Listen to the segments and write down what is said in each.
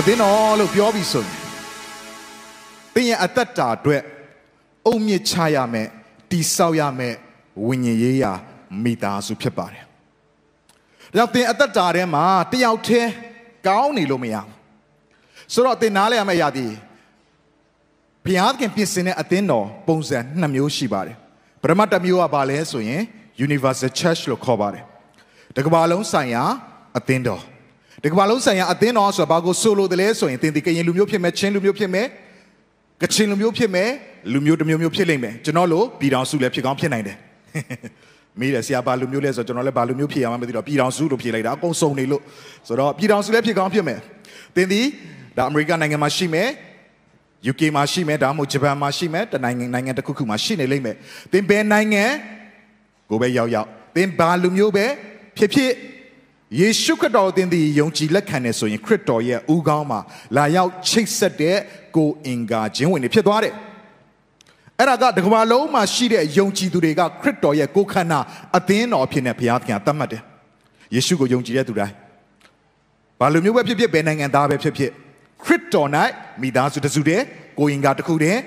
အသင်းတော်လို့ပြောပြီးဆိုရင်သင်ရဲ့အသက်တာအတွက်အုံမြင့်ချရမယ်တိဆောက်ရမယ်ဝိညာဉ်ရေးရာမိသားစုဖြစ်ပါတယ်။ဒါကြောင့်သင်အသက်တာထဲမှာတယောက်တည်းကောင်းနေလို့မရဘူး။ဆိုတော့သင်နားလည်ရမယ့်အရာဒီဘုရားသခင်ပြင်ဆင်တဲ့အသင်းတော်ပုံစံနှစ်မျိုးရှိပါတယ်။ပထမတစ်မျိုးကဘာလဲဆိုရင် Universal Church လို့ခေါ်ပါတယ်။တစ်ကမ္ဘာလုံးဆိုင်ရာအသင်းတော် ဒီကမ္ဘာလုံးဆိုင်ရာအသင်းတော်ဆိုတာဘာကိုဆိုလိုတယ်လဲဆိုရင်သင်ဒီကရင်လူမျိုးဖြစ်မယ်ချင်းလူမျိုးဖြစ်မယ်ကချင်လူမျိုးဖြစ်မယ်လူမျိုးတစ်မျိုးမျိုးဖြစ်လိမ့်မယ်ကျွန်တော်လို့ပြည်တော်စုလည်းဖြစ်ကောင်းဖြစ်နိုင်တယ်မေးတယ်ဆရာဘာလူမျိုးလဲဆိုတော့ကျွန်တော်လည်းဘာလူမျိုးဖြစ်ရမှမသိတော့ပြည်တော်စုလို့ဖြေလိုက်တာအကုန်စုံနေလို့ဆိုတော့ပြည်တော်စုလည်းဖြစ်ကောင်းဖြစ်မယ်သင်ဒီဒါအမေရိကန်နိုင်ငံမှာရှိမယ် UK မှာရှိမယ်ဒါမှမဟုတ်ဂျပန်မှာရှိမယ်တနိုင်ငံနိုင်ငံတစ်ခုခုမှာရှိနေလိမ့်မယ်သင်ဘယ်နိုင်ငံကိုပဲရောက်ရောက်သင်ဘာလူမျိုးပဲဖြစ်ဖြစ် ယေရှုခရစ်တော်သင်သည်ယုံကြည်လက်ခံနေဆိုရင်ခရစ်တော်ရဲ့ဦးခေါင်းမှာလာရောက်ချိတ်ဆက်တဲ့ကိုအင်္ဂါခြင်းဝင်တွေဖြစ်သွားတယ်။အဲ့ဒါကတကမ္ဘာလုံးမှာရှိတဲ့ယုံကြည်သူတွေကခရစ်တော်ရဲ့ကိုယ်ခန္ဓာအသင်းတော်ဖြစ်နေဘုရားသခင်သတ်မှတ်တယ်။ယေရှုကိုယုံကြည်တဲ့သူတိုင်းဘာလိုမျိုးပဲဖြစ်ဖြစ်ဘယ်နိုင်ငံသားပဲဖြစ်ဖြစ်ခရစ်တော်၌မိသားစုတစ်စုတည်းကိုအင်္ဂါတစ်ခုတည်း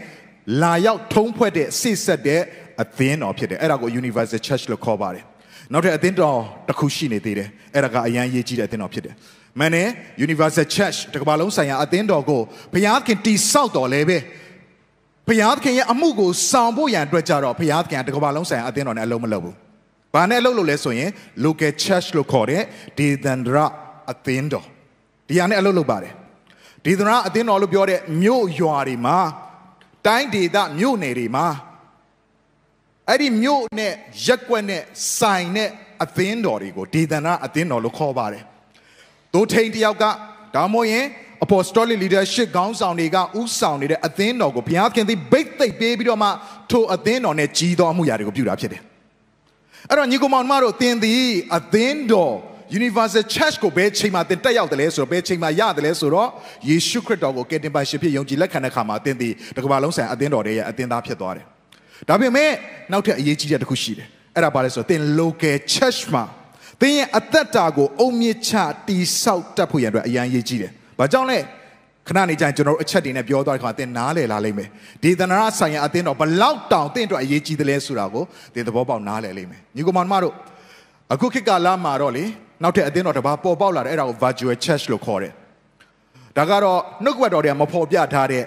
လာရောက်ထုံးဖွဲ့တဲ့စိတ်ဆက်တဲ့အသင်းတော်ဖြစ်တယ်။အဲ့ဒါကို Universal Church လို့ခေါ်ပါတယ်။ နောက်ထပ်အသင်းတော်တစ်ခုရှိနေသေးတယ်အဲ့ဒါကအရန်ရေးကြီးတဲ့အသင်းတော်ဖြစ်တယ်မန်နဲ့ Universal Church တကမ္ဘာလုံးဆိုင်ရာအသင်းတော်ကိုဘုရားခင်တိဆောက်တော်လဲပဲဘုရားခင်ရဲ့အမှုကိုဆောင်ဖို့ရန်အတွက်ကြတော့ဘုရားခင်တကမ္ဘာလုံးဆိုင်ရာအသင်းတော်နဲ့အလုံးမလုပ်ဘူးဘာနဲ့အလုပ်လုပ်လဲဆိုရင် local church လို့ခေါ်တဲ့ဒေသန္တရအသင်းတော်ဒီဟာနဲ့အလုပ်လုပ်ပါတယ်ဒေသန္တရအသင်းတော်လို့ပြောတဲ့မြို့ရွာတွေမှာတိုင်းဒေသမြို့နယ်တွေမှာ အဲ့ဒီမြို့နဲ့ရက်ကွက်နဲ့ဆိုင်နဲ့အသင်းတော်တွေကိုဒေသနာအသင်းတော်လို့ခေါ်ပါတယ်။သို့ထိန်တယောက်ကဒါမှမဟုတ်ရင် apostolic leadership ခေါင်းဆောင်တွေကဥဆောင်နေတဲ့အသင်းတော်ကိုဘုရားခင်သည်ဘိတ်သိပ်ပေးပြီးတော့မှထိုအသင်းတော်နဲ့ကြီးတော်မှုရာတွေကိုပြုတာဖြစ်တယ်။အဲ့တော့ညီကောင်မတို့သင်သည်အသင်းတော် Universal Church ကိုဘယ်ချိန်မှာသင်တက်ရောက်တယ်လဲဆိုတော့ဘယ်ချိန်မှာရတယ်လဲဆိုတော့ယေရှုခရစ်တော်ကိုကယ်တင်ပါရှင်ဖြစ်ယုံကြည်လက်ခံတဲ့အခါမှာသင်သည်တကမ္ဘာလုံးဆိုင်အသင်းတော်ရဲ့အသင်းသားဖြစ်သွားတယ်။ ဒါပေမဲ့နောက်ထပ်အရေးကြီးတဲ့တစ်ခုရှိတယ်အဲ့ဒါဘာလဲဆိုတော့သင် local church မှာသင်ရဲ့အသက်တာကိုအုံမြင့်ချတိဆောက်တတ်ဖို့ရန်အတွက်အရန်ရေးကြီးတယ်ဘာကြောင့်လဲခဏနေကြရင်ကျွန်တော်တို့အချက်တွေနဲ့ပြောသွားတဲ့ခါသင်နားလည်လာလိမ့်မယ်ဒေသနာဆိုင်ရာအသင်းတော်ဘလောက်တောင်သင်အတွက်အရေးကြီးတယ်လဲဆိုတာကိုသင်သဘောပေါက်နားလည်လိမ့်မယ်ညီကောင်မတို့အခုခေတ်ကာလမှာတော့လေနောက်ထပ်အသင်းတော်တစ်ပါးပေါ်ပေါက်လာတယ်အဲ့ဒါကို virtual church လို့ခေါ်တယ်ဒါကတော့နှုတ်ကပတ်တော်တွေကမဖော်ပြထားတဲ့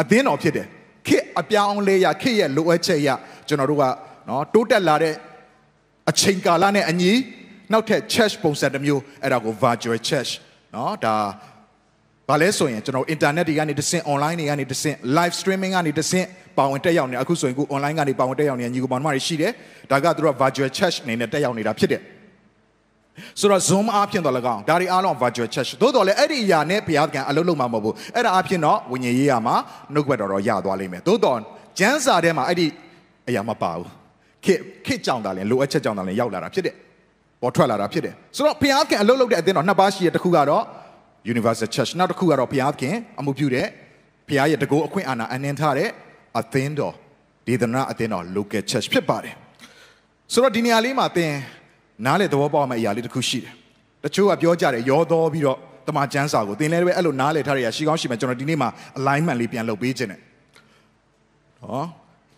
အသင်းတော်ဖြစ်တယ်ခေတ် အပြောင်းလဲရခေတ်ရဲ့လိုအပ်ချက်ရကျွန်တော်တို့ကနော်တိုးတက်လာတဲ့အချိန်ကာလနဲ့အညီနောက်ထပ် church ပုံစံတစ်မျိုးအဲ့ဒါကို virtual church နော်ဒါဘာလဲဆိုရင်ကျွန်တော် internet တွေကနေတဆင့် online တွေကနေတဆင့် live streaming ကနေတဆင့်ပါဝင်တက်ရောက်နေအခုဆိုရင်ခု online ကနေပါဝင်တက်ရောက်နေညီကောင်မတွေရှိတယ်ဒါကသူတို့ virtual church အနေနဲ့တက်ရောက်နေတာဖြစ်တယ် ဆိုတော့ Zoom အားဖြင့်တော့၎င်းဒါတွေအားလုံး virtual church သို့တော်လည်းအဲ့ဒီအရာနဲ့ဘုရားကံအလုံးလုံးမှာမဟုတ်ဘူးအဲ့ဒါအားဖြင့်တော့ဝိညာဉ်ရေးရာမှာနှုတ်ကပတ်တော်တော့ရသွားလိမ့်မယ်သို့တော်ကျမ်းစာထဲမှာအဲ့ဒီအရာမပါဘူးခေခေကြောင်တာလည်းလိုအပ်ချက်ကြောင်တာလည်းရောက်လာတာဖြစ်တယ်ပေါ်ထွက်လာတာဖြစ်တယ်ဆိုတော့ဘုရားကံအလုံးလုံးတဲ့အသင်းတော်နှစ်ပါးရှိတဲ့တစ်ခုကတော့ Universal Church နောက်တစ်ခုကတော့ဘုရားခင်အမှုပြုတဲ့ဘုရားရဲ့တကူအခွင့်အာဏာအနှင်းထားတဲ့အသင်းတော်ဒေသနာအသင်းတော် local church ဖြစ်ပါတယ်ဆိုတော့ဒီနေရာလေးမှာသင် နားလေသဘောပေါက်မယ့်အရာလေးတစ်ခုရှိတယ်တချို့ကပြောကြတယ်ရောတော်ပြီးတော့တမန်ကျမ်းစာကိုသင်လည်းပဲအဲ့လိုနားလေထားရရှိကောင်းရှိမယ်ကျွန်တော်ဒီနေ့မှာ alignment လေးပြန်လုပ်ပေးခြင်းနဲ့ဟော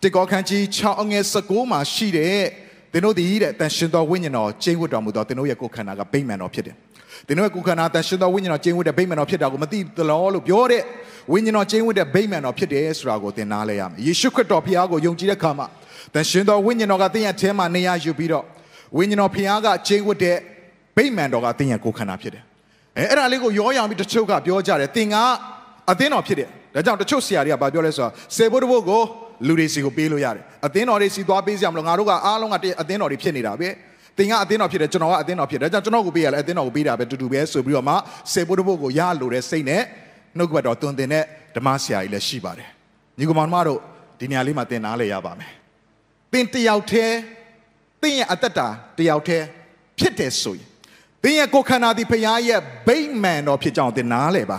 တေကောခန်းကြီး6အငယ်19မှာရှိတဲ့သင်တို့ဒီတဲ့တန်ရှင်တော်ဝိညာဉ်တော်ကျင့်ဝတ်တော်မူသောသင်တို့ရဲ့ကိုယ်ခန္ဓာကဗိမာန်တော်ဖြစ်တယ်သင်တို့ရဲ့ကိုယ်ခန္ဓာတန်ရှင်တော်ဝိညာဉ်တော်ကျင့်ဝတ်တဲ့ဗိမာန်တော်ဖြစ်တာကိုမသိသလားလို့ပြောတဲ့ဝိညာဉ်တော်ကျင့်ဝတ်တဲ့ဗိမာန်တော်ဖြစ်တယ်ဆိုတာကိုသင်နားလဲရမယ်ယေရှုခရစ်တော်ဖခင်ကိုယုံကြည်တဲ့အခါမှာတန်ရှင်တော်ဝိညာဉ်တော်ကသင်ရဲ့အဲမှာနေရာယူပြီးတော့ ဝိညာဉ်တော်ဖခင်ကကျင့်ဝတ်တဲ့ဗိမာန်တော်ကသင်ရဲ့ကိုယ်ခန္ဓာဖြစ်တယ်အဲအဲ့ဒါလေးကိုရောရောင်ပြီးတချို့ကပြောကြတယ်သင်ကအသင်းတော်ဖြစ်တယ်ဒါကြောင့်တချို့ဆရာတွေကပြောလဲဆိုတော့စေဖို့တဖို့ကိုလူတွေစီကိုပေးလို့ရတယ်အသင်းတော်တွေစီသွားပေးစရာမလိုငါတို့ကအားလုံးကအသင်းတော်တွေဖြစ်နေတာပဲသင်ကအသင်းတော်ဖြစ်တယ်ကျွန်တော်ကအသင်းတော်ဖြစ်တယ်ဒါကြောင့်ကျွန်တော်ကိုပေးရလဲအသင်းတော်ကိုပေးတာပဲတူတူပဲဆိုပြီးတော့မှစေဖို့တဖို့ကိုရလို့တဲ့စိတ်နဲ့နှုတ်ကပတ်တော်တွင်တင်တဲ့ဓမ္မဆရာကြီးလည်းရှိပါတယ်ညီကောင်မတို့ဒီနေရာလေးမှာသင်နားလဲရပါမယ်သင်တယောက်တည်း သင်ရဲ့အသက်တာတယောက်တည်းဖြစ်တယ်ဆိုရင်သင်ရဲ့ကိုယ်ခန္ဓာဒီဖရားရဲ့ဗိမ္မာန်တော်ဖြစ်ကြောင်းသင်နားလဲပါ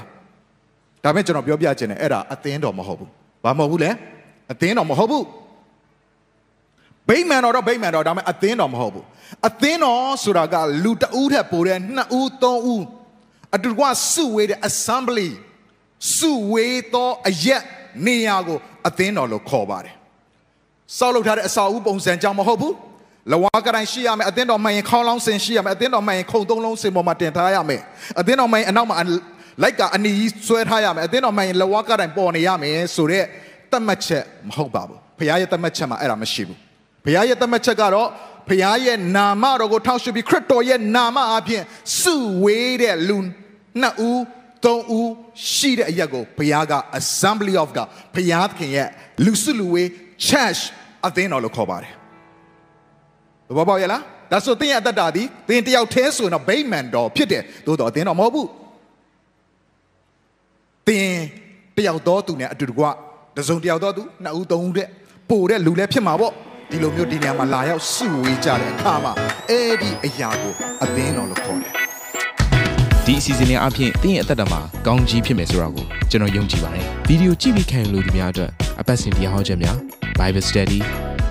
ဒါပေမဲ့ကျွန်တော်ပြောပြချင်တယ်အဲ့ဒါအသင်းတော်မဟုတ်ဘူးဘာမဟုတ်ဘူးလဲအသင်းတော်မဟုတ်ဘူးဗိမ္မာန်တော်တော့ဗိမ္မာန်တော်ဒါပေမဲ့အသင်းတော်မဟုတ်ဘူးအသင်းတော်ဆိုတာကလူတဦးထက်ပိုတဲ့နှစ်ဦးသုံးဦးအတူတကွစုဝေးတဲ့ assembly စုဝေးသောအရက်နေရာကိုအသင်းတော်လို့ခေါ်ပါတယ်စောက်လုပ်ထားတဲ့အစာအုပ်ပုံစံကြောင့်မဟုတ်ဘူး လဝါကတိုင်းရှိရမယ်အသင်းတော်မှန်ရင်ခေါင်းလောင်းစင်ရှိရမယ်အသင်းတော်မှန်ရင်ခုံသုံးလုံးစင်ပေါ်မှာတင်ထားရမယ်အသင်းတော်မှန်ရင်အနောက်မှာလိုက်ကအနီကြီးဆွဲထားရမယ်အသင်းတော်မှန်ရင်လဝါကတိုင်းပေါ်နေရမယ်ဆိုတော့တတ်မှတ်ချက်မဟုတ်ပါဘူးဖခင်ရဲ့တတ်မှတ်ချက်မှာအဲ့ဒါမရှိဘူးဖခင်ရဲ့တတ်မှတ်ချက်ကတော့ဖခင်ရဲ့နာမတော်ကိုထောက်ရှုပြီးခရစ်တော်ရဲ့နာမအပြင်စုဝေးတဲ့လူနှစ်ဦးသုံးဦးရှိတဲ့အရက်ကိုဘုရားက assembly of God ဘုရားသခင်ရဲ့လူစုလူဝေး church အသင်းတော်လို့ခေါ်ပါတယ်။ ဘာပေါ့ရလားဒါဆိုသင်ရဲ့အသက်တာဒီသင်တယောက်တည်းဆိုရင်တော့ဗိမ္မာန်တော်ဖြစ်တယ်သို့တော်အသင်းတော်မဟုတ်ဘူး။သင်တယောက်တော်သူနဲ့အတူတကွတစုံတယောက်တော်သူနှစ်ဦးသုံးဦးတဲ့ပို့တဲ့လူလည်းဖြစ်မှာပေါ့ဒီလိုမျိုးဒီနေရာမှာလာရောက်စုဝေးကြတဲ့အခါမှာအဲ့ဒီအရာကိုအသင်းတော်လို့ခေါ်တယ်ဒီအစီအစဉ်လေးအပြင်တင်းရဲ့အသက်တာမှာကောင်းကြီးဖြစ်မယ်ဆိုတာကိုကျွန်တော်ယုံကြည်ပါတယ်ဗီဒီယိုကြည့်ပြီးခံယူလို့ဒီများအတွက်အပတ်စဉ်တရားဟောခြင်းများ Bible Study